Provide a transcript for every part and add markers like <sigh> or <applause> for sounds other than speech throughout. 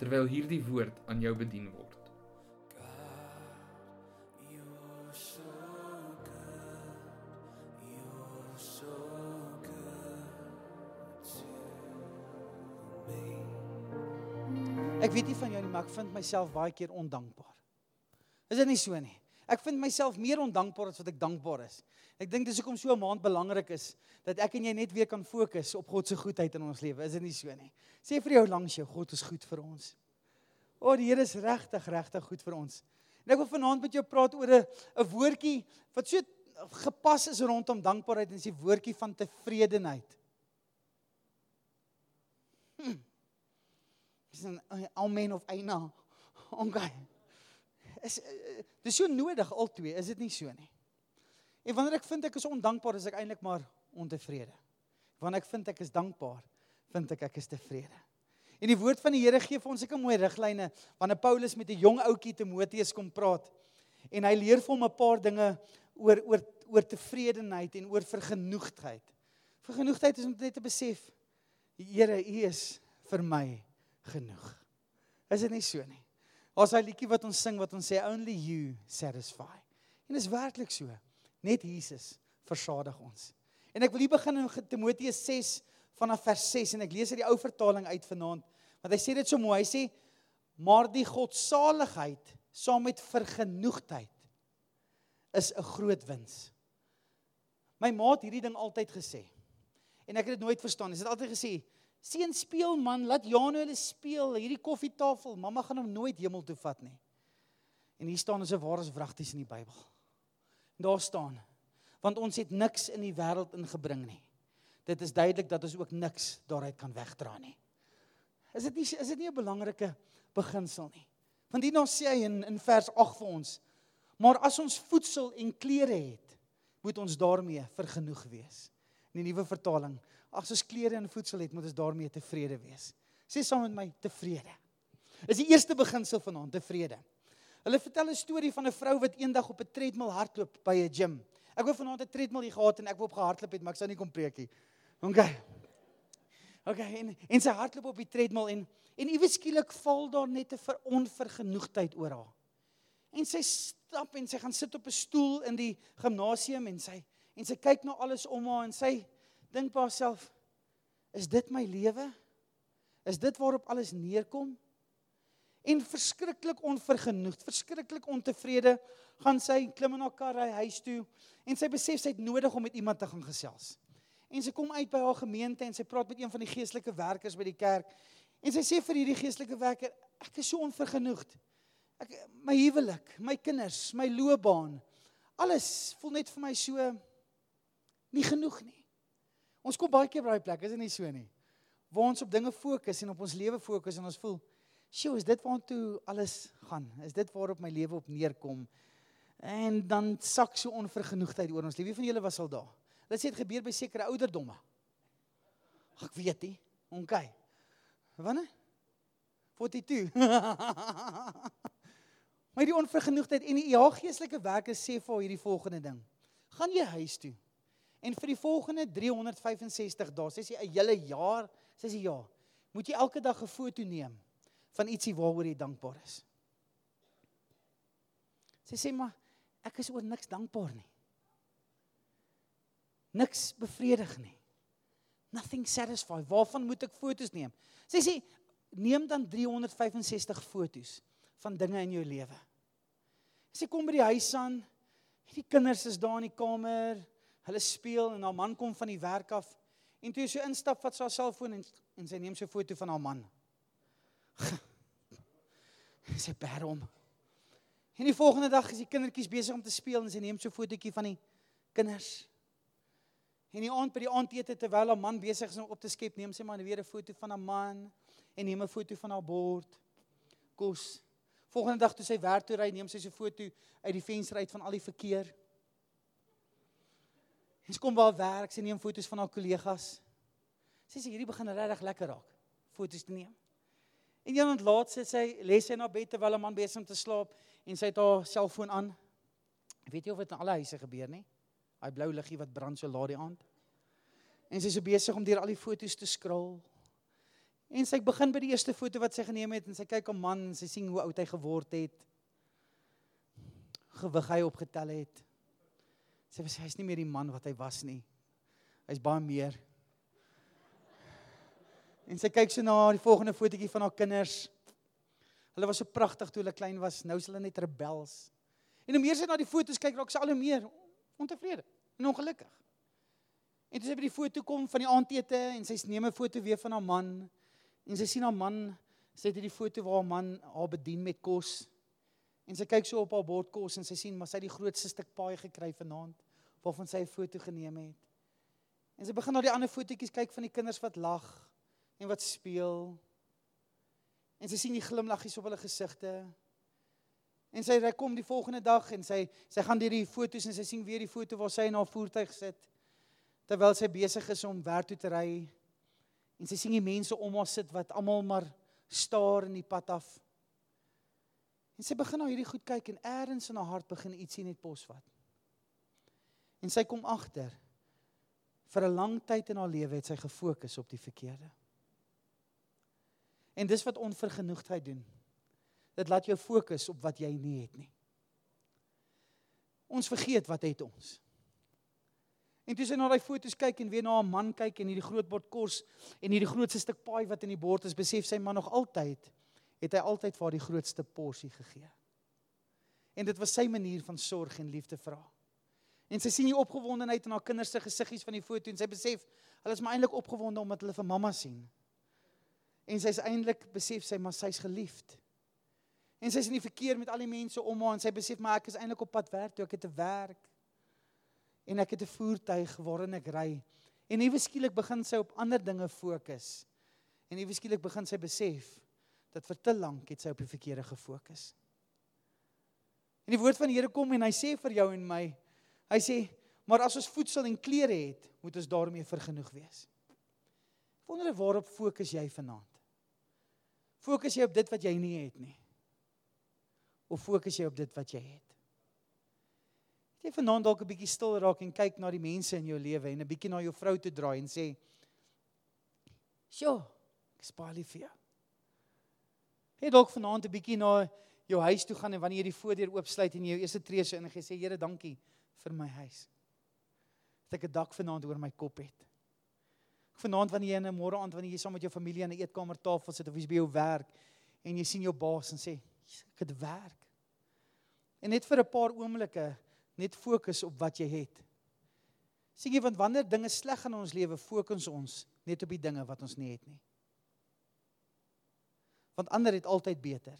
terwyl hierdie woord aan jou bedien word. Ek weet nie van jou nie, maar ek vind myself baie keer ondankbaar. Is dit nie so nie? Ek vind myself meer ondankbaar as wat ek dankbaar is. Ek dink dis hoekom so 'n maand belangrik is dat ek en jy net weer kan fokus op God se goedheid in ons lewe. Is dit nie so nie? Sê vir jou langs jou, God is goed vir ons. O, die Here is regtig regtig goed vir ons. En ek wil vanaand met jou praat oor 'n 'n woordjie wat so gepas is rondom dankbaarheid en dis die woordjie van tevredenheid. Hm. Dis 'n amen of eina. <laughs> Okay. Is eh, dis so nodig albei, is dit nie so nie? En wanneer ek vind ek is ondankbaar, is ek eintlik maar ontevrede. Wanneer ek vind ek is dankbaar, vind ek ek is tevrede. En die woord van die Here gee vir ons seker mooi riglyne wanneer Paulus met 'n jong ouetjie Timoteus kom praat en hy leer vir hom 'n paar dinge oor oor oor tevredenheid en oor vergenoegdheid. Vergenoegdheid is om net te besef Here, U is vir my genoeg. Is dit nie so nie? Ons hy liedjie wat ons sing wat ons sê only you satisfy. En is werklik so. Net Jesus versadig ons. En ek wil hier begin in Timoteus 6 vanaf vers 6 en ek lees uit die ou vertaling uit vanaand want hy sê dit so mooi. Hy sê maar die godsaligheid saam met vergenoegdheid is 'n groot wins. My ma het hierdie ding altyd gesê. En ek het dit nooit verstaan. Sy het altyd gesê: "Seun speel man, laat Jano hulle speel. Hierdie koffietafel, mamma gaan hom nooit hemel toe vat nie." En hier staan is 'n ware wragties in die Bybel. En daar staan: "Want ons het niks in die wêreld ingebring nie." Dit is duidelik dat ons ook niks daaruit kan wegdra nie. Is dit nie is dit nie 'n belangrike beginsel nie? Want hier nou sê hy in in vers 8 vir ons: "Maar as ons voedsel en klere het, moet ons daarmee vergenoeg wees." In die nuwe vertaling: "As ons klere en voedsel het, moet ons daarmee tevrede wees." Sê saam met my: tevrede. Is die eerste beginsel vanaand tevrede. Hulle vertel 'n storie van 'n vrou wat eendag op 'n treadmill hardloop by 'n gym. Ek wou vanaand 'n treadmill hier gehad en ek wou op gehardloop het, maar ek sou nie kom preek nie. OK. OK, en en sy hardloop op die treadmill en en iewes skielik val daar net 'n onvergenoegdheid oor haar. En sy stap en sy gaan sit op 'n stoel in die gimnasium en sy en sy kyk na alles om haar en sy dink by haarself: Is dit my lewe? Is dit waarop alles neerkom? En verskriklik onvergenoegd, verskriklik ontevrede, gaan sy klim in haar kar ry huis toe en sy besef sy het nodig om met iemand te gaan gesels. En sy kom uit by haar gemeente en sy praat met een van die geestelike werkers by die kerk. En sy sê vir hierdie geestelike werker, ek is so onvergenoegd. Ek my huwelik, my kinders, my loopbaan, alles voel net vir my so nie genoeg nie. Ons kom baie keer by daai plek, is dit nie so nie? Waar ons op dinge fokus en op ons lewe fokus en ons voel, "Sjoe, is dit waartoe alles gaan? Is dit waarop my lewe op neerkom?" En dan sak so onvergenoegdheid oor ons. Wie van julle was al daar? Hulle sê dit gebeur by sekere ouderdomme. Ag, ek weet nie. OK. Wanneer? 42. <laughs> maar die onvergenoegdheid en die ja geestelike werke sê vir hierdie volgende ding. Gaan jy huis toe en vir die volgende 365 dae, sê sy 'n hele jaar, sê sy ja, moet jy elke dag 'n foto neem van ietsie waaroor jy dankbaar is. Sy sê maar ek is oor niks dankbaar nie. Niks bevredig nie. Nothing satisfied. Waarvan moet ek fotos neem? Sy sê neem dan 365 fotos van dinge in jou lewe. Sy kom by die huis aan. Die kinders is daar in die kamer. Hulle speel en haar man kom van die werk af en toe sy instap vat sy haar selfoon en en sy neem sy foto van haar man. <laughs> sy bær hom. En die volgende dag is die kindertjies besig om te speel en sy neem so 'n fotootjie van die kinders. En die aand by die aandete terwyl haar man besig is om op te skep, neem sy maar weer 'n foto van haar man en neem 'n foto van haar bord. kos. Volgende dag toe sy werk toe ry, neem sy so 'n foto uit die venster uit van al die verkeer. Sy kom by haar werk, sy neem foto's van haar kollegas. Sy sê hierdie begin regtig lekker raak. Foto's te neem. En eendag laat sy sy lê sy na bed terwyl 'n man besig om te slaap en sy het haar selfoon aan. Weet jy of dit in alle huise gebeur nie? Daai blou liggie wat brand so laat die aand. En sy is so besig om deur al die foto's te skrol. En sy begin by die eerste foto wat sy geneem het en sy kyk 'n man en sy sien hoe oud hy geword het. Gewig hy opgetel het. Sy sê hy's nie meer die man wat hy was nie. Hy's baie meer. En sy kyk so na die volgende fotootjie van haar kinders. Hulle was so pragtig toe hulle klein was. Nou is hulle net rebels. En hoe meer sy na die foto's kyk, raak sy al hoe meer ontevrede en ongelukkig. En toe sy by die foto kom van die aandete en sy neem 'n foto weer van haar man en sy sien haar man, sy het hierdie foto waar haar man haar bedien met kos. En sy kyk so op haar bord kos en sy sien maar sy het die grootste stuk paai gekry vanaand waarvan sy 'n foto geneem het. En sy begin na die ander fotootjies kyk van die kinders wat lag en wat speel. En sy sien die glimlaggies op hulle gesigte. En sy ry kom die volgende dag en sy sy gaan deur die fotos en sy sien weer die foto waar sy in haar voertuig sit terwyl sy besig is om werk toe te ry. En sy sien die mense om haar sit wat almal maar staar in die pad af. En sy begin nou hierdie goed kyk en eers in haar hart begin ietsie net posvat. En sy kom agter vir 'n lang tyd in haar lewe het sy gefokus op die verkeerde. En dis wat onvergenoegdheid doen. Dit laat jou fokus op wat jy nie het nie. Ons vergeet wat het ons. En toe sy na daai foto's kyk en weer na 'n man kyk en hierdie groot bord kos en hierdie grootste stuk paai wat in die bord is, besef sy man nog altyd het hy altyd vir haar die grootste porsie gegee. En dit was sy manier van sorg en liefde haar. En sy sien die opgewondenheid in haar kinders se gesiggies van die foto en sy besef hulle is maar eintlik opgewonde omdat hulle vir mamma sien. En sy's eintlik besef sy maar sy's geliefd. En sy's in die verkeer met al die mense om haar en sy besef maar ek is eintlik op pad werk toe ek het 'n werk. En ek het 'n voertuig waarin ek ry. En nuwe skielik begin sy op ander dinge fokus. En nuwe skielik begin sy besef dat vir te lank het sy op die verkeerde gefokus. En die woord van die Here kom en hy sê vir jou en my, hy sê, maar as ons voedsel en klere het, moet ons daarmee vergenoeg wees. Wonder waarop fokus jy vanaand? Fokus jy op dit wat jy nie het nie? Of fokus jy op dit wat jy het? Het jy vanaand dalk 'n bietjie stil raak en kyk na die mense in jou lewe en 'n bietjie na jou vrou toe draai en sê: "Sjoe, ek spaar lief vir jou." Het dalk vanaand 'n bietjie na jou huis toe gaan en wanneer jy die voordeur oopsluit en jy jou eerste tree so in en jy sê: "Here, dankie vir my huis." Dat ek 'n dak vanaand oor my kop het. Vanaand wanneer jy in 'n môre aand wanneer jy saam met jou familie aan 'n eetkamertafel sit of jy's by jou werk en jy sien jou baas en sê ek het werk. En net vir 'n paar oomblikke net fokus op wat jy het. Sien jy want wanneer dinge sleg in ons lewe fokus ons net op die dinge wat ons nie het nie. Want ander het altyd beter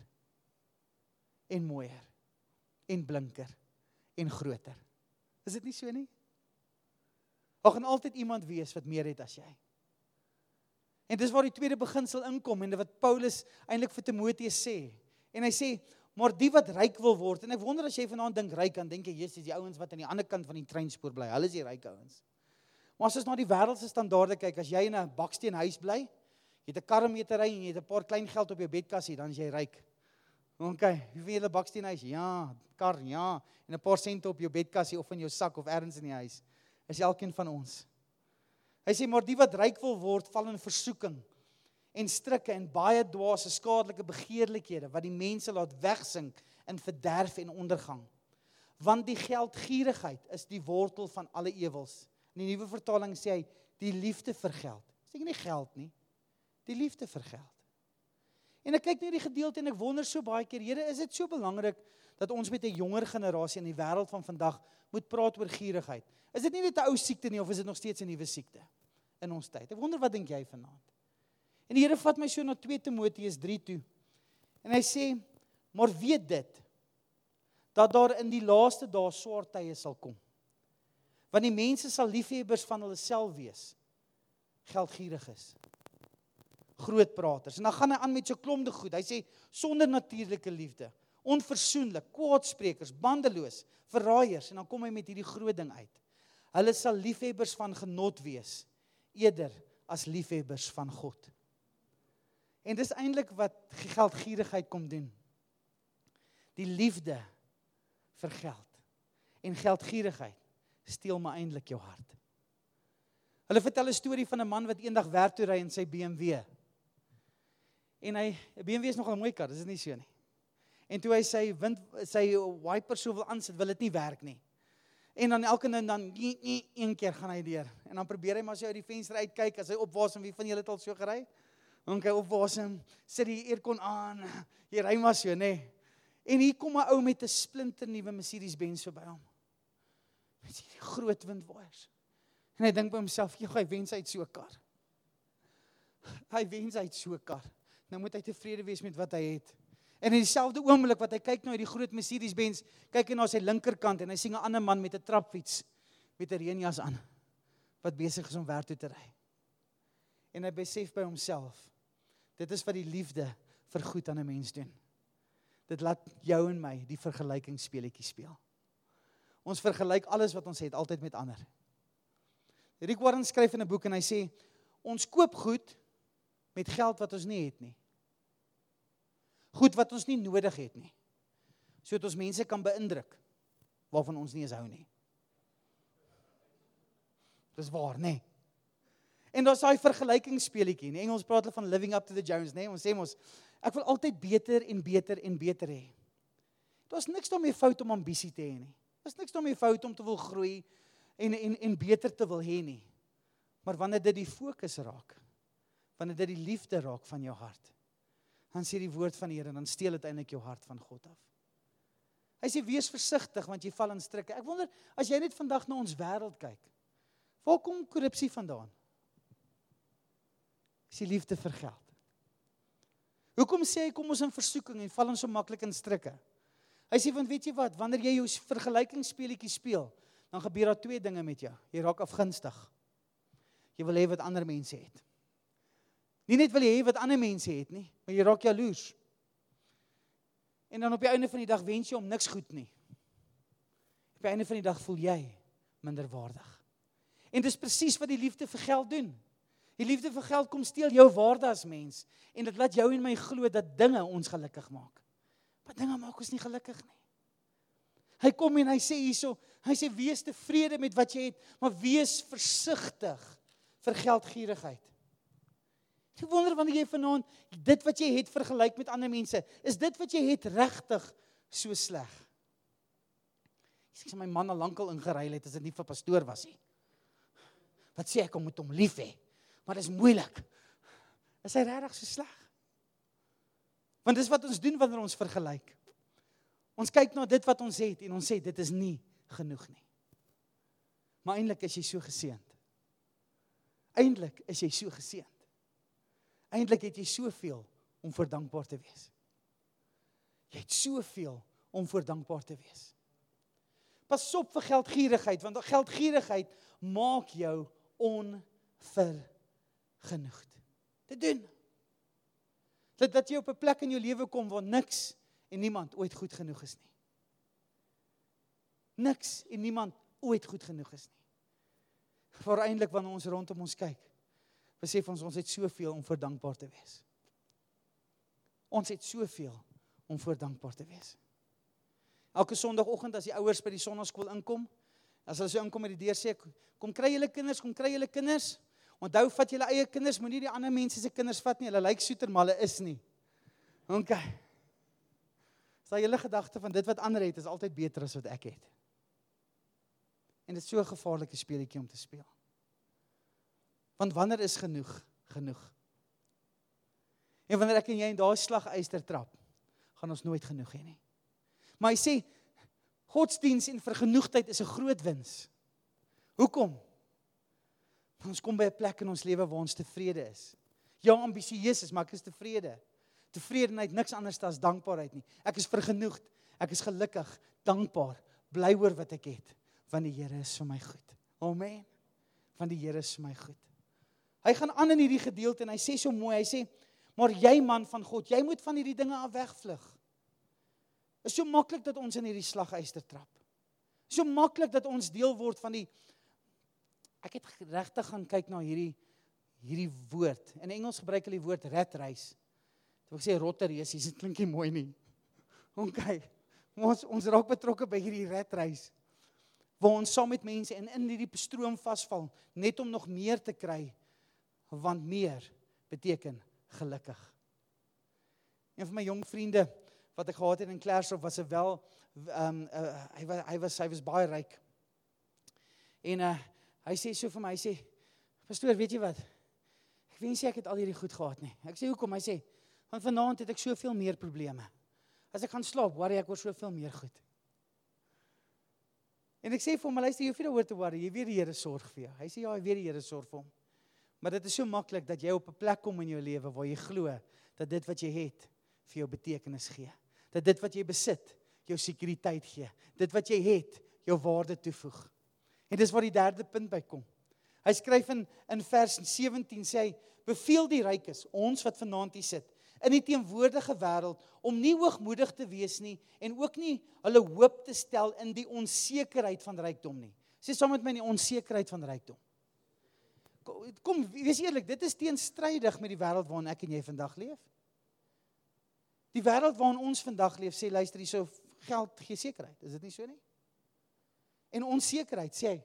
en mooier en blinker en groter. Is dit nie so nie? Daar gaan altyd iemand wees wat meer het as jy. En dis waar die tweede beginsel inkom en wat Paulus eintlik vir Timoteus sê. En hy sê, maar die wat ryk wil word en ek wonder as jy vanaand dink ryk dan dink jy Jesus die ouens wat aan die ander kant van die treinspoor bly. Hulle is die ryk ouens. Maar as ons na die wêreldse standaarde kyk, as jy in 'n baksteen huis bly, jy het 'n karmetery en jy het 'n paar klein geld op jou bedkassie, dan is jy ryk. OK, wie weet jy 'n baksteen huis? Ja, kar, ja, en 'n paar sente op jou bedkassie of in jou sak of ergens in die huis. Is elkeen van ons. Hy sê maar die wat ryk wil word, val in versoeking en strikke en baie dwaase skadelike begeerlikhede wat die mense laat wegsink in verderf en ondergang. Want die geldgierigheid is die wortel van alle ewels. In die nuwe vertaling sê hy die liefde vir geld. Sê nie geld nie. Die liefde vir geld. En ek kyk net die gedeelte en ek wonder so baie keer, Here, is dit so belangrik dat ons met 'n jonger generasie in die wêreld van vandag moet praat oor gierigheid? Is dit nie net 'n ou siekte nie of is dit nog steeds 'n nuwe siekte in ons tyd? Ek wonder wat dink jy vanaand? En die Here vat my so na 2 Timoteus 3 toe. En hy sê: "Maar weet dit dat daar in die laaste dae swaar tye sal kom. Want die mense sal liefhebbers van hulle self wees, geldgierig is, groot praters. En dan gaan hy aan met so klomde goed. Hy sê sonder natuurlike liefde, onversoenlik, kwaadsprekers, bandeloos, verraaiers en dan kom hy met hierdie groot ding uit. Hulle sal liefhebbers van genot wees eerder as liefhebbers van God. En dis eintlik wat geldgierigheid kom doen. Die liefde vir geld en geldgierigheid steel maar eintlik jou hart. Hulle vertel 'n storie van 'n man wat eendag werk toe ry in sy BMW. En hy BMW is nogal 'n mooi kar, dis nie so nie. En toe hy sy wind sy wiper so wil aansit, wil dit nie werk nie. En dan elke nou dan een keer gaan hy deur. En dan probeer hy maar so uit die venster uitkyk as hy opwasem wie van julle het al so gery? Dan kyk opwasem, sit die aircon aan. Jy ry maar so, nê. En hier kom 'n ou met 'n splinter nuwe Mercedes-Benz verby hom. Met hierdie groot windwaaiers. En hy dink by homself, "Jy gaan wens uit so 'n kar." Hy wens uit so 'n kar. Nou moet hy tevrede wees met wat hy het. En in dieselfde oomblik wat hy kyk na hierdie groot Mercedes-Benz, kyk hy na sy linkerkant en hy sien 'n ander man met 'n trapfiets met 'n reënjas aan wat besig is om werk toe te ry. En hy besef by homself, dit is wat die liefde vir goed aan 'n mens doen. Dit laat jou en my die vergelykingsspeletjie speel. Ons vergelyk alles wat ons het altyd met ander. Rick Warren skryf in 'n boek en hy sê ons koop goed met geld wat ons nie het nie. Goed wat ons nie nodig het nie. Sodat ons mense kan beïndruk waarvan ons nie eens hou nie. Dis waar, nê? En daar's daai vergelykingsspeletjie, in Engels praat hulle van living up to the Jones, nê? Ons sê mos ek wil altyd beter en beter en beter hê. Daar's niks daarmee fout om ambisie te hê nie. Daar's niks daarmee fout om te wil groei en en en beter te wil hê nie. Maar wanneer dit die fokus raak, wanneer dit die liefde raak van jou hart, dan sê die woord van die Here dan steel dit eintlik jou hart van God af. Hy sê wees versigtig want jy val in strikke. Ek wonder as jy net vandag na ons wêreld kyk. Waar kom korrupsie vandaan? Is die liefde vir geld. Hoekom sê hy kom ons in versoeking en val ons so maklik in strikke? Hy sê want weet jy wat, wanneer jy jou vergelykingsspeletjie speel, dan gebeur daar twee dinge met jou. Jy raak afgunstig. Jy wil hê wat ander mense het. Nie net wil jy hê wat ander mense het nie, maar jy raak jaloers. En dan op die einde van die dag wens jy om niks goed nie. Op die einde van die dag voel jy minderwaardig. En dis presies wat die liefde vir geld doen. Die liefde vir geld kom steel jou waarde as mens en dit laat jou en my glo dat dinge ons gelukkig maak. Maar dinge maak ons nie gelukkig nie. Hy kom en hy sê hierso, hy sê wees tevrede met wat jy het, maar wees versigtig vir geldgierigheid. Ek wonder wanneer jy vanaand dit wat jy het vergelyk met ander mense, is dit wat jy het regtig so sleg? Ek sê my man al lankal ingeruil het as dit nie vir pastoor was nie. Wat sê ek om met hom lief hê? Maar dit is moeilik. Is hy regtig so sleg? Want dis wat ons doen wanneer ons vergelyk. Ons kyk na dit wat ons het en ons sê dit is nie genoeg nie. Maar eintlik is jy so geseënd. Eintlik is jy so geseënd. Eintlik het jy soveel om voor dankbaar te wees. Jy het soveel om voor dankbaar te wees. Pas op vir geldgierigheid want geldgierigheid maak jou onvergenoegd. Dit doen. Dat dat jy op 'n plek in jou lewe kom waar niks en niemand ooit goed genoeg is nie. Niks en niemand ooit goed genoeg is nie. Voor eintlik wanneer ons rondom ons kyk, besef ons ons het soveel om voor dankbaar te wees. Ons het soveel om voor dankbaar te wees. Elke Sondagoggend as die ouers by die sonnaskool inkom, as hulle so inkom met die deur sê kom kry julle kinders, kom kry julle kinders. Onthou vat julle eie kinders, moenie die ander mense se kinders vat nie. Hulle lyk soeter, maar hulle is nie. OK. Sal julle gedagte van dit wat ander het is altyd beter as wat ek het. En dit is so 'n gevaarlike speletjie om te speel. Want wanneer is genoeg genoeg? En wanneer ek en jy in daai slagyster trap, gaan ons nooit genoeg hê nie. Maar hy sê godsdiens en vergenoegdheid is 'n groot wins. Hoekom? Want ons kom by 'n plek in ons lewe waar ons tevrede is. Ja, ambisieus is, maar ek is tevrede. Tevredenheid niks anders as dankbaarheid nie. Ek is vergenoegd. Ek is gelukkig, dankbaar, bly oor wat ek het, want die Here is vir my goed. Amen. Want die Here is vir my goed. Hy gaan aan in hierdie gedeelte en hy sê so mooi, hy sê: "Maar jy man van God, jy moet van hierdie dinge af wegvlug." Is so maklik dat ons in hierdie slaguister trap. So maklik dat ons deel word van die Ek het regtig gaan kyk na hierdie hierdie woord. In Engels gebruik hulle die woord rat race. Dit wil sê rotte race, dit klink nie mooi nie. <laughs> OK. Ons ons raak betrokke by hierdie rat race waar ons saam met mense en in hierdie stroom vasval net om nog meer te kry want meer beteken gelukkig. Een van my jong vriende wat ek gehad het in Klersdorp was 'n wel ehm um, uh, hy was hy was hy was baie ryk. En uh hy sê so vir my, hy sê pastoor, weet jy wat? Ek wens ek het al hierdie goed gehad nie. Ek sê hoekom? Hy sê want vanaand het ek soveel meer probleme. As ek gaan slaap, worry ek oor soveel meer goed. En ek sê vir hom, luister, jy hoef nie oor te worry, jy weet die Here sorg vir jou. Hy sê ja, hy weet die Here sorg vir hom. Maar dit is so maklik dat jy op 'n plek kom in jou lewe waar jy glo dat dit wat jy het vir jou betekenis gee. Dat dit wat jy besit jou sekuriteit gee. Dit wat jy het jou waarde toevoeg. En dis waar die derde punt by kom. Hy skryf in in vers 17 sê hy beveel die rykes, ons wat vanaand hier sit, in die teenwoordige wêreld om nie hoogmoedig te wees nie en ook nie hulle hoop te stel in die onsekerheid van rykdom nie. Sê saam met my die onsekerheid van rykdom. Kom, wees eerlik, dit is teenstrydig met die wêreld waarin ek en jy vandag leef. Die wêreld waarin ons vandag leef sê luister hierso geld gee sekerheid. Is dit nie so nie? En onsekerheid sê hy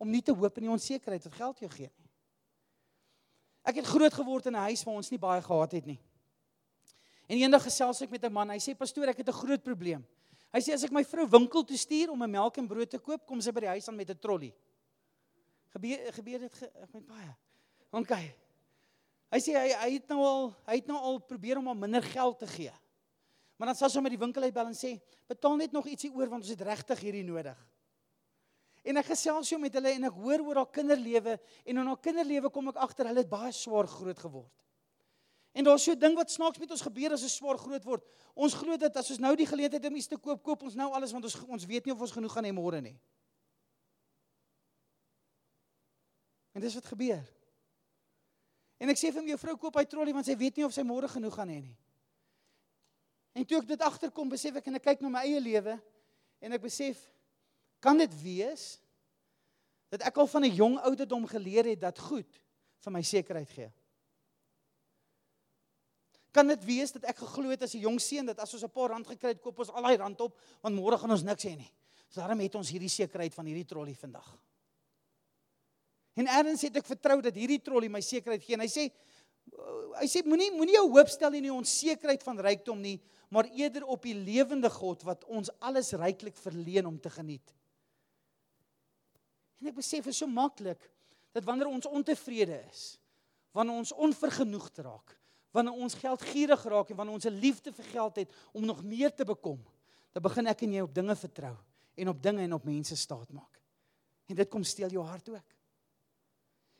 om nie te hoop in die onsekerheid wat geld jou gee nie. Ek het groot geword in 'n huis waar ons nie baie gehad het nie. En eendag gesels ek met 'n man, hy sê pastoor, ek het 'n groot probleem. Hy sê as ek my vrou winkel toe stuur om 'n melk en brood te koop, kom sy by die huis aan met 'n trolly. Gebeur gebeur dit ge, met baie. OK. Hy sê hy hy het nou al hy het nou al probeer om hom minder geld te gee. Maar dan sal sy met die winkel uitbel en sê, "Betaal net nog ietsie oor want ons het regtig hierdie nodig." En ek gesels so met hulle en ek hoor oor haar kinderlewe en in haar kinderlewe kom ek agter hulle het baie swaar groot geword. En daar's so 'n ding wat snaaks met ons gebeur as ons swaar groot word. Ons glo dat as ons nou die geleentheid het om iets te koop, koop ons nou alles want ons ons weet nie of ons genoeg gaan hê môre nie. En dis wat gebeur. En ek sê vir hom jou vrou koop hy trolly want sy weet nie of sy môre genoeg gaan hê nie. En toe ek dit agterkom, besef ek en ek kyk na my eie lewe en ek besef kan dit wees dat ek al van 'n jong ouderdom geleer het dat goed vir my sekerheid gee. Kan dit wees dat ek geglo het as 'n jong seun dat as ons 'n paar rand gekry het, koop ons al daai rand op want môre gaan ons niks hê nie. So daarom het ons hierdie sekerheid van hierdie trolly vandag. En erns het ek vertrou dat hierdie trolly my sekerheid gee en hy sê hy sê moenie moenie jou hoop stel in die onsekerheid van rykdom nie, maar eerder op die lewende God wat ons alles ryklik verleen om te geniet. En ek besef is so maklik dat wanneer ons ontevrede is, wanneer ons onvergenoegd raak, wanneer ons geldgierig raak en wanneer ons 'n liefde vir geld het om nog meer te bekom, dan begin ek en jy op dinge vertrou en op dinge en op mense staat maak. En dit kom steel jou hart ook.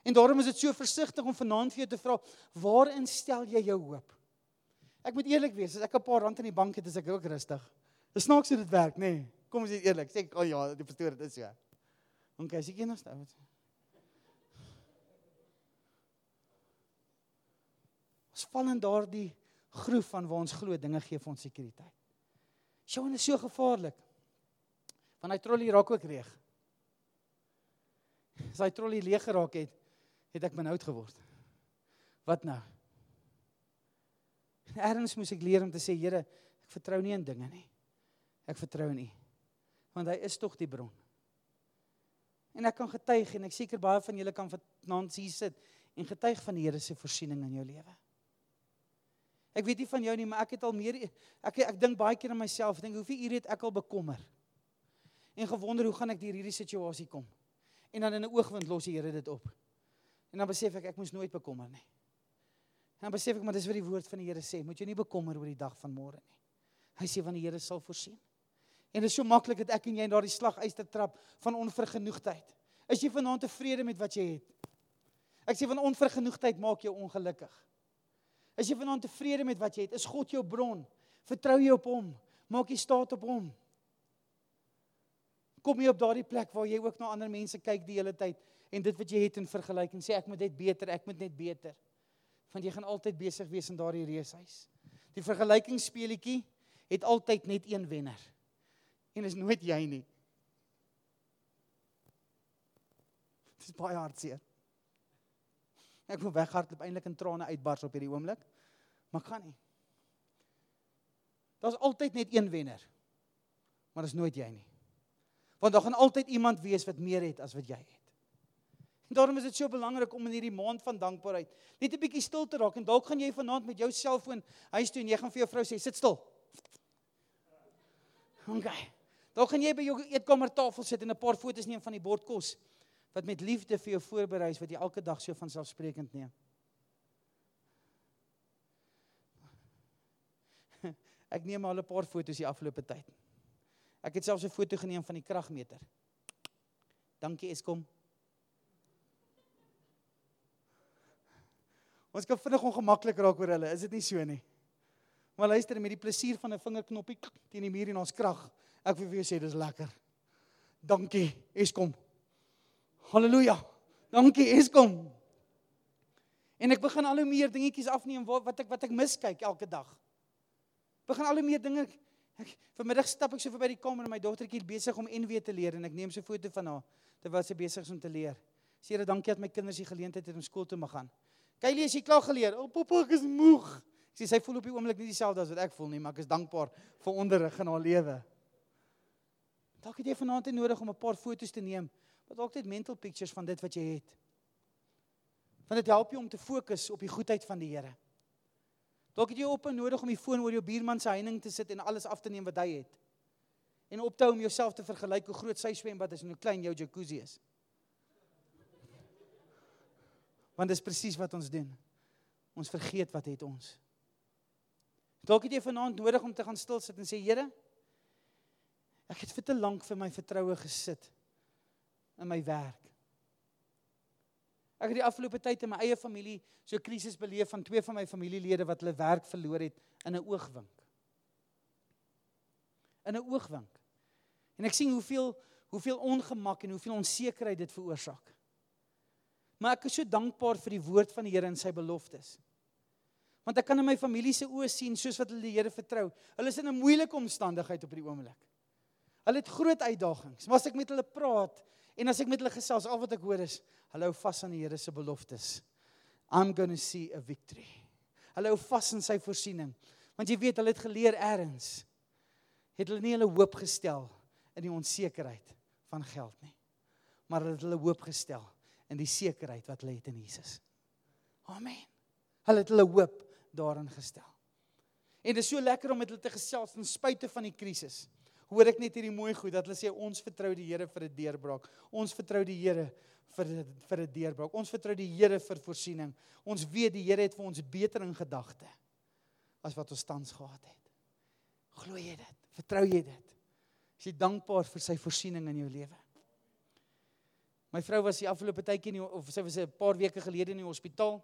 En daarom is dit so versigtig om vanaand vir jou te vra, waarin stel jy jou hoop? Ek moet eerlik wees, as ek 'n paar rand in die bank het, is ek ook rustig. Dis snaaks hoe dit werk, nê? Nee. Kom ons wees eerlik. Sê ek, "O oh ja, die pastoor, dit is so." OK, as ek eendag nou. Ons val in daardie groef van waar ons glo dinge gee vir ons sekuriteit. Sjoe, dit is so gevaarlik. Want hy trollie raak ook leeg. As hy trollie leeg geraak het, het ek benoud geword. Wat nou? Erns moes ek leer om te sê, Here, ek vertrou nie in dinge nie. Ek vertrou in U. Want hy is tog die bron. En ek kan getuig en ek seker baie van julle kan vanaand hier sit en getuig van die Here se voorsiening in jou lewe. Ek weet nie van jou nie, maar ek het al meer ek ek dink baie keer aan myself, dink hoeveel ure het ek al bekommer? En gewonder hoe gaan ek deur hierdie situasie kom? En dan in 'n oogwind los die Here dit op. En dan besef ek ek moes nooit bekommer nie. En dan besef ek maar dis wat die woord van die Here sê, moet jy nie bekommer oor die dag van môre nie. Hy sê van die Here sal voorsien. En dit is so maklik dat ek en jy in daardie slaguister trap van onvergenoegdheid. Is jy vanaand tevrede met wat jy het? Ek sê van onvergenoegdheid maak jou ongelukkig. Is jy vanaand tevrede met wat jy het? Is God jou bron? Vertrou jy op hom? Maak jy staat op hom? Kom jy op daardie plek waar jy ook na ander mense kyk die hele tyd en dit wat jy het in vergelyking sê ek moet net beter, ek moet net beter. Want jy gaan altyd besig wees in daardie reushuis. Die vergelykingsspeletjie het altyd net een wenner. En is nooit jy nie. Dit is baie hartseer. Ek wil weghardloop eintlik in trane uitbars op hierdie oomblik. Maar kan nie. Daar's altyd net een wenner. Maar dis nooit jy nie. Want daar gaan altyd iemand wees wat meer het as wat jy het. Daarom is dit so belangrik om in hierdie maand van dankbaarheid net 'n bietjie stil te raak en dalk gaan jy vanaand met jou selfoon huis toe en jy gaan vir jou vrou sê sit stil. OK. Dalk gaan jy by jou eetkamertafel sit en 'n paar foto's neem van die bord kos wat met liefde vir jou voorberei is wat jy elke dag so van selfsprekend neem. <laughs> Ek neem al 'n paar foto's die afgelope tyd. Ek het selfs 'n foto geneem van die kragmeter. Dankie Eskom. Ons kan vinnig ongemaklik raak oor hulle, is dit nie so nie? Maar luister met die plesier van 'n vingerknoppie teen die muur en ons krag. Ek wil vir jou sê dis lekker. Dankie Eskom. Halleluja. Dankie Eskom. En ek begin al hoe meer dingetjies afneem wat wat ek wat ek miskyk elke dag. Begin al hoe meer dinge ek vanmiddag stap ek so verby die kamer en my dogtertjie besig om NW te leer en ek neem 'n foto van haar terwyl sy besig is om te leer. Sê Here, dankie dat my kinders die geleentheid het om skool toe te mag gaan. Kylie, is jy klaar geleer? O, oh, pappa, ek is moeg. Ek sê sy voel op die oomblik nie dieselfde as wat ek voel nie, maar ek is dankbaar vir onderrig in haar lewe. Dalk het jy vanaand nodig om 'n paar foto's te neem wat dalk net mental pictures van dit wat jy het. Want dit help jou om te fokus op die goedheid van die Here. Dalk het jy op nodig om die foon oor jou buurman se heining te sit en alles af te neem wat hy het. En op te hou om jouself te vergelyk hoe groot sy swembad is en hoe klein jou jacuzzi is. Want dit is presies wat ons doen. Ons vergeet wat het ons. Dalk het jy vanaand nodig om te gaan stil sit en sê Here, ek het vir te lank vir my vertroue gesit in my werk. Ek het die afgelope tyd in my eie familie so 'n krisis beleef van twee van my familielede wat hulle werk verloor het in 'n oogwink. In 'n oogwink. En ek sien hoeveel hoeveel ongemak en hoeveel onsekerheid dit veroorsaak. Maar ek is so dankbaar vir die woord van die Here en sy beloftes. Want ek kan in my familie se oë sien soos wat hulle die Here vertrou. Hulle is in 'n moeilike omstandigheid op hierdie oomblik. Hulle het groot uitdagings. Maar as ek met hulle praat, En as ek met hulle gesels, al wat ek hoor is, hulle hou vas aan die Here se beloftes. I'm going to see a victory. Hulle hou vas in sy voorsiening. Want jy weet, hulle het geleer eers het hulle nie hulle hoop gestel in die onsekerheid van geld nie. Maar hulle het hulle hoop gestel in die sekerheid wat lê in Jesus. Amen. Hulle het hulle hoop daarin gestel. En dit is so lekker om met hulle te gesels ten spyte van die krisis hoor ek net hierdie mooi goed dat hulle sê ons vertrou die Here vir 'n deurbraak. Ons vertrou die Here vir vir 'n deurbraak. Ons vertrou die Here vir voorsiening. Ons weet die Here het vir ons beter in gedagte as wat ons tans gehad het. Glo jy dit? Vertrou jy dit? Is jy dankbaar vir sy voorsiening in jou lewe? My vrou was die afgelope tydjie nie of sy was 'n paar weke gelede in die hospitaal.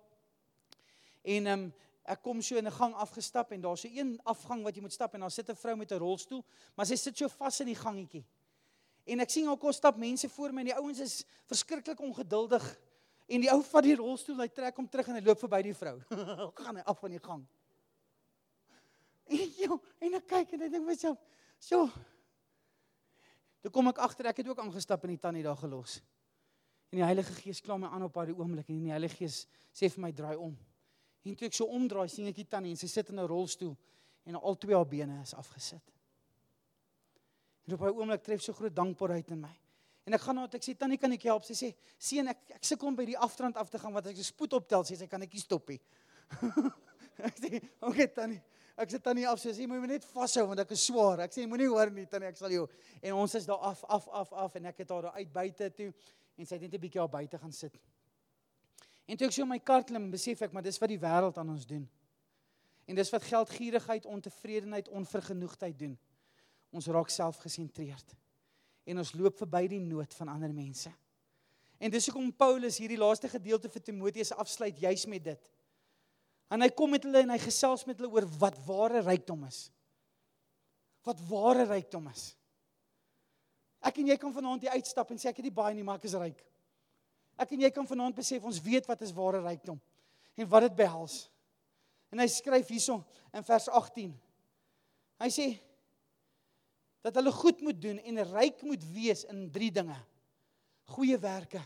En ehm um, ek kom so in 'n gang afgestap en daar's so een afgang wat jy moet stap en daar sit 'n vrou met 'n rolstoel, maar sy sit so vas in die gangetjie. En ek sien haar kos stap mense voor my en die ouens is verskriklik ongeduldig. En die ou vat die rolstoel, hy trek hom terug en hy loop verby die vrou. <laughs> gaan hy af van die gang. En joh, en ek kyk en ek dink myself, "So." Toe kom ek agter, ek het ook aangestap en die tannie daar gelos. En die Heilige Gees kla my aan op daai oomblik en die Heilige Gees sê vir my, "Draai om." En toe ek so omdraai, sien ek die tannie en sy sit in 'n rolstoel en al twee haar bene is afgesit. En op 'n oomblik tref so groot dankbaarheid in my. En ek gaan na haar, ek sê tannie, kan ek help? Sy sê, "Seun, ek ek sukkel om by die afdrand af te gaan want ek spoed optel, sê sy kan ek nie stop nie." <laughs> ek sê, "Oké okay, tannie." Ek sê tannie af, sê, "Moet my net vashou want ek is swaar." Ek sê, "Moenie hoor nie tannie, ek sal jou." En ons is daar af af af af en ek het haar daar uit buite toe en sy het net 'n bietjie daar buite gaan sit. En toe ek so my kar klim, besef ek maar dis wat die wêreld aan ons doen. En dis wat geldgierigheid, ontevredenheid, onvergenoegdheid doen. Ons raak selfgesentreerd. En ons loop verby die nood van ander mense. En dis hoekom Paulus hierdie laaste gedeelte vir Timoteus afsluit juis met dit. En hy kom met hulle en hy gesels met hulle oor wat ware rykdom is. Wat ware rykdom is. Ek en jy kan vanaand hier uitstap en sê ek het nie baie nie, maar ek is ryk. Ek en jy kan vanaand besef ons weet wat is ware rykdom en wat dit behels. En hy skryf hierso in vers 18. Hy sê dat hulle goed moet doen en ryk moet wees in drie dinge. Goeie werke.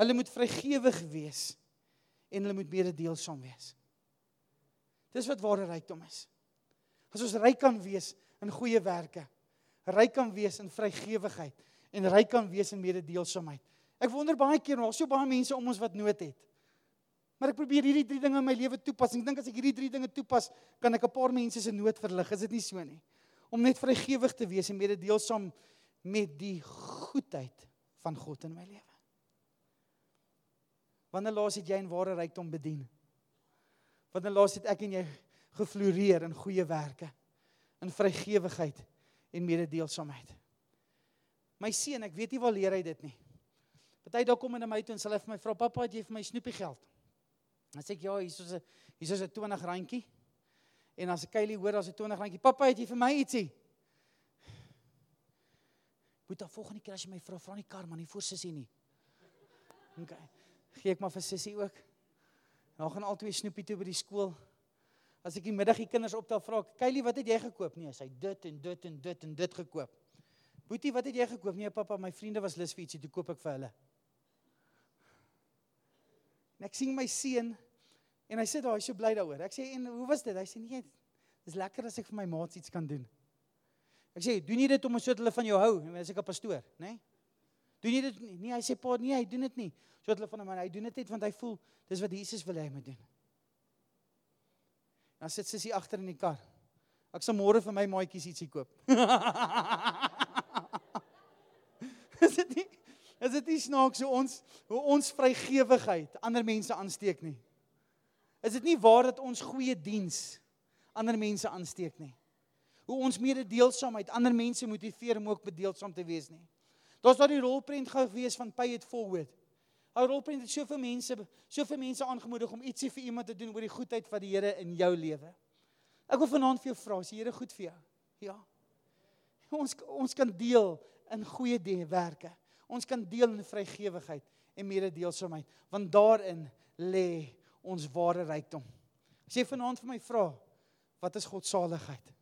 Hulle moet vrygewig wees en hulle moet mededeelsaam wees. Dis wat ware rykdom is. As ons ryk kan wees in goeie werke, ryk kan wees in vrygewigheid en ryk kan wees in mededeelsaamheid. Ek wonder baie keer, daar's so baie mense om ons wat nood het. Maar ek probeer hierdie drie dinge in my lewe toepas. Ek dink as ek hierdie drie dinge toepas, kan ek 'n paar mense se nood verlig. Is dit nie so nie? Om net vrygewig te wees en mededeelsaam met die goedheid van God in my lewe. Wanneer laas het jy in ware rykdom bedien? Wanneer laas het ek en jy gefloreer in goeie werke, in vrygewigheid en mededeelsaamheid? My seun, ek weet nie waar leer hy dit nie. Party dalk kom na my toe en sê hy vir my vra pappa, het jy vir my snoepie geld? Dan sê ek ja, hier is 'n hier is 'n 20 randjie. En as ek Kylie hoor daar's 'n 20 randjie, pappa, het jy vir my ietsie? Moet dan volgende keer as jy my vra, vra nie kar man, nie voor sussie nie. OK. Gee ek maar vir sussie ook. Nou gaan albei snoepie toe by die skool. As ek die middag die kinders optel vra, Kylie, wat het jy gekoop? Nee, sy dit en dit en dit en dit gekoop. Boetie, wat het jy gekoop? Nee, pappa, my vriende was lus vir ietsie, toe koop ek vir hulle. En ek sien my seun en hy sê daar, hy's so bly daaroor. Ek sê en hoe was dit? Hy sê nee, dis lekker as ek vir my maats iets kan doen. Ek sê, doen jy dit om sodat hulle van jou hou? En as ek 'n pastoor, nê? Nee? Doen jy dit nie? Nee, hy sê pa, nee, hy doen dit nie. Sodat hulle van hom, hy doen dit net want hy voel dis wat Jesus wil hê hy moet doen. Dan sit sy agter in die kar. Ek sal môre vir my maatjies ietsie koop. <laughs> is dit nie? Is dit nie snaaks hoe ons hoe ons vrygewigheid ander mense aansteek nie? Is dit nie waar dat ons goeie diens ander mense aansteek nie? Hoe ons mededeelsaamheid ander mense motiveer om ook bedeelsaam te wees nie? Daar's daai rolprent gewees van pay it forward. Ou rolprent het soveel mense soveel mense aangemoedig om ietsie vir iemand te doen oor die goedheid van die Here in jou lewe. Ek wil vanaand vir jou vra, is die Here goed vir jou? Ja. Ons ons kan deel in goeie dinge werke. Ons kan deel in vrygewigheid en mededeelsaamheid, want daarin lê ons ware rykdom. As jy vanaand vir my vra, wat is God se saligheid?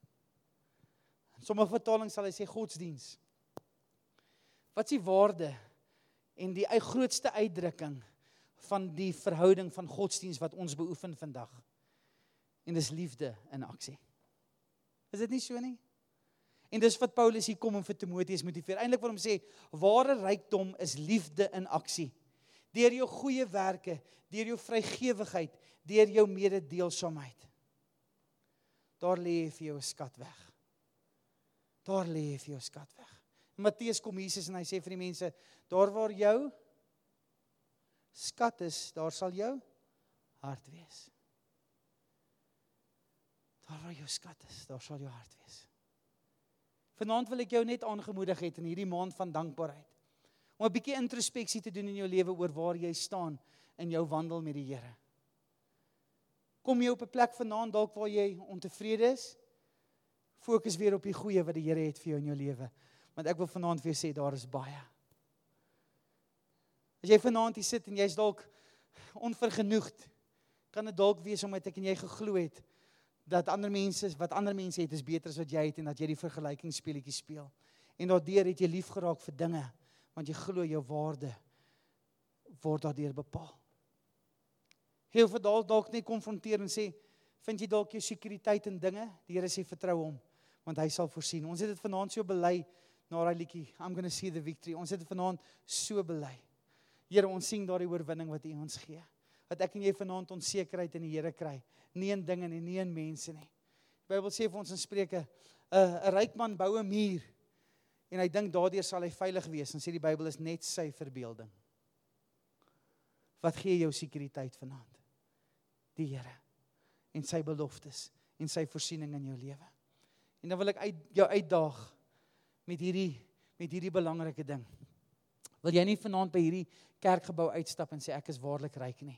In sommige vertalings sal hy sê godsdiens. Wat is die waarde en die grootste uitdrukking van die verhouding van godsdiens wat ons beoefen vandag? En dis liefde in aksie. Is dit nie so nie? En dis wat Paulus hier kom om vir Timoteus motiveer. Eintlik wil hom sê ware rykdom is liefde in aksie. Deur jou goeie werke, deur jou vrygewigheid, deur jou mededeelsaamheid. Daar lê vir jou 'n skat weg. Daar lê vir jou 'n skat weg. Matteus kom Jesus en hy sê vir die mense, daar waar jou skat is, daar sal jou hart wees. Daar waar jou skat is, daar sal jou hart wees. Vanaand wil ek jou net aangemoedig het in hierdie maand van dankbaarheid. Om 'n bietjie introspeksie te doen in jou lewe oor waar jy staan in jou wandel met die Here. Kom jy op 'n plek vanaand dalk waar jy ontevrede is? Fokus weer op die goeie wat die Here het vir jou in jou lewe. Want ek wil vanaand vir jou sê daar is baie. As jy vanaand hier sit en jy's dalk onvergenoegd, kan dit dalk wees omdat ek en jy geglo het dat ander mense wat ander mense het is beter as wat jy het en dat jy die vergelykingsspeletjie speel. En daardeur het jy lief geraak vir dinge want jy glo jou waarde word daardeur bepaal. Heel vir dalk dalk net konfronteer en sê, vind jy dalk jou sekuriteit in dinge? Die Here sê vertrou hom want hy sal voorsien. Ons het dit vanaand so bely na daai liedjie I'm going to see the victory. Ons het vanaand so bely. Here, ons sien daardie oorwinning wat U ons gee. Dat ek en jy vanaand onsekerheid in die Here kry nie in dinge nie, nie in mense nie. Die Bybel sê vir ons in Spreuke, 'n 'n ryk man bou 'n muur en hy dink daardeur sal hy veilig wees. En sê die Bybel is net sy verbeelding. Wat gee jou sekuriteit vanaand? Die Here en sy beloftes en sy voorsiening in jou lewe. En dan wil ek uit jou uitdaag met hierdie met hierdie belangrike ding. Wil jy nie vanaand by hierdie kerkgebou uitstap en sê ek is waarlik ryk nie?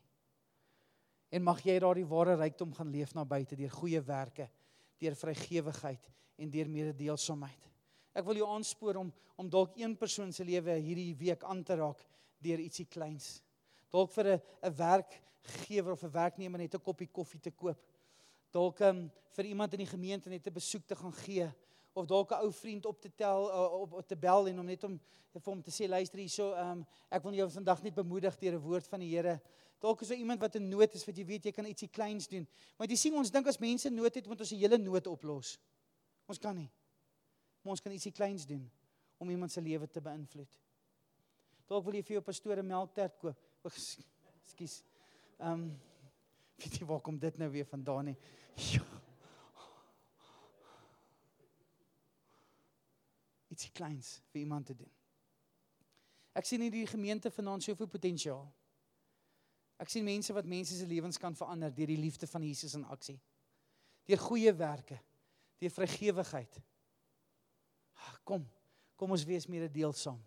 En mag jy daardie ware rykdom gaan leef na buite deur goeie werke, deur vrygewigheid en deur mededeelsaamheid. Ek wil jou aanspoor om om dalk een persoon se lewe hierdie week aan te raak deur ietsie kleins. Dalk vir 'n 'n werkgewer of 'n werknemer net 'n koppie koffie te koop. Dalk um, vir iemand in die gemeente net 'n besoek te gaan gee of dalk 'n ou vriend op te tel uh, op, op te bel en om net om vir hom te sê luister hierso um, ek wil jou vandag net bemoedig deur 'n woord van die Here. Dalk is daar iemand wat in nood is wat jy weet jy kan ietsie kleins doen. Maar jy sien ons dink as mense nood het moet ons 'n hele nood oplos. Ons kan nie. Maar ons kan ietsie kleins doen om iemand se lewe te beïnvloed. Dalk wil jy vir jou pastoor 'n melktert koop. Ekskuus. <laughs> Ehm um, weet jy waar kom dit nou weer vandaan nie? Ja. Ietsie kleins vir iemand te doen. Ek sien hierdie gemeente vanaand soveel potensiaal. Ek sien mense wat mense se lewens kan verander deur die liefde van Jesus in aksie. Deur goeie werke, deur vrygewigheid, Kom. Kom ons wees mede deelsaam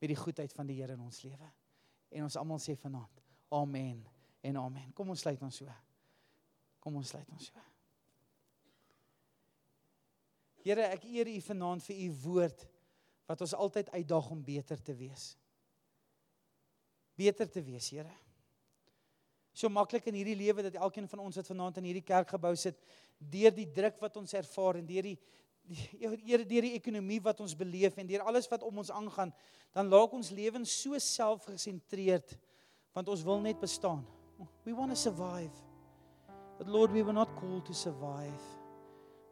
met die goedheid van die Here in ons lewe. En ons almal sê vanaand: Amen en amen. Kom ons sluit ons so. Kom ons sluit ons so. Here, ek eer U vanaand vir U woord wat ons altyd uitdaag om beter te wees. Beter te wees, Here. So maklik in hierdie lewe dat elkeen van ons wat vanaand in hierdie kerkgebou sit, deur die druk wat ons ervaar en deur die <laughs> Here deur die ekonomie wat ons beleef en deur alles wat om ons aangaan, dan laak ons lewens so selfgesentreerd want ons wil net bestaan. We want to survive. But Lord, we were not called to survive.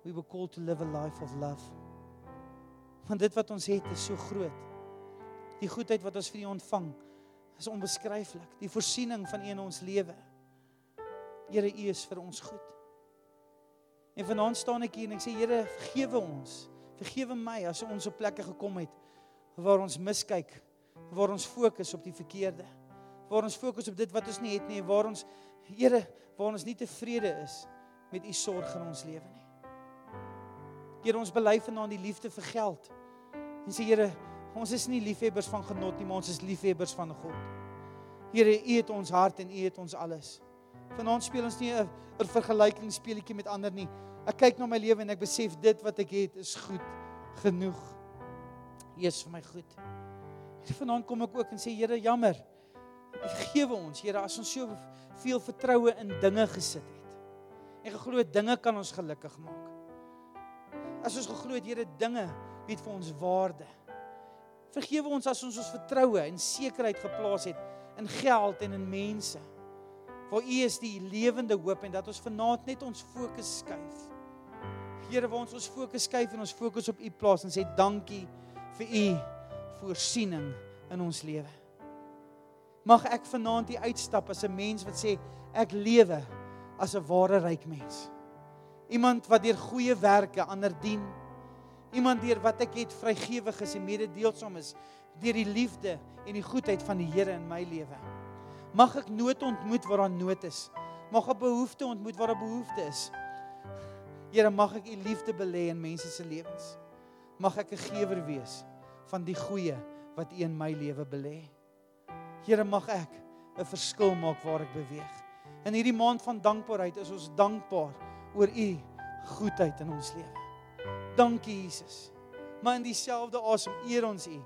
We were called to live a life of love. Want dit wat ons het is so groot. Die goedheid wat ons vir U ontvang is onbeskryflik. Die voorsiening van U in ons lewe. Here, U is vir ons goed. En vanaand staan ek hier en ek sê Here, vergewe ons. Vergewe my as ons op plekke gekom het waar ons miskyk, waar ons fokus op die verkeerde, waar ons fokus op dit wat ons nie het nie, waar ons Here, waar ons nie tevrede is met u sorg in ons lewe nie. Here, ons bely vanaand die liefde vir geld. En sê Here, ons is nie liefhebbers van genot nie, maar ons is liefhebbers van God. Here, u het ons hart en u het ons alles. Vanaand speel ons nie 'n vergelykingsspeletjie met ander nie. Ek kyk na my lewe en ek besef dit wat ek het is goed genoeg. Jesus vir my goed. Hier vanaand kom ek ook en sê Here, jammer. Vergewe ons, Here, as ons so veel vertroue in dinge gesit het. En geglo dinge kan ons gelukkig maak. As ons geglo het Here, dinge het vir ons waarde. Vergewe ons as ons ons vertroue en sekerheid geplaas het in geld en in mense. Waar U is die lewende hoop en dat ons vanaand net ons fokus skuif. Here, waar ons ons fokus skuif en ons fokus op U plaas en sê dankie vir U voorsiening in ons lewe. Mag ek vanaand hier uitstap as 'n mens wat sê ek lewe as 'n ware ryk mens. Iemand wat deur goeie werke ander dien. Iemand deur wat ek het vrygewig is en mededeelsaam is deur die liefde en die goedheid van die Here in my lewe. Mag ek nood ontmoet waar daar nood is. Mag ek behoefte ontmoet waar daar behoefte is. Here, mag ek u liefde belê in mense se lewens. Mag ek 'n gewer wees van die goeie wat u in my lewe belê. Here, mag ek 'n verskil maak waar ek beweeg. In hierdie maand van dankbaarheid is ons dankbaar oor u goedheid in ons lewe. Dankie Jesus. Maar in dieselfde asem eer ons u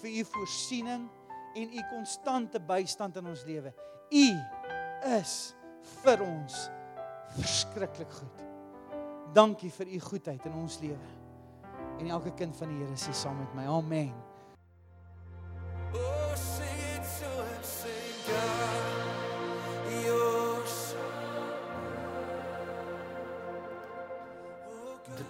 vir u voorsiening en u konstante bystand in ons lewe. U is vir ons verskriklik goed. Dankie vir u goedheid in ons lewe. En elke kind van die Here sê saam met my. Amen.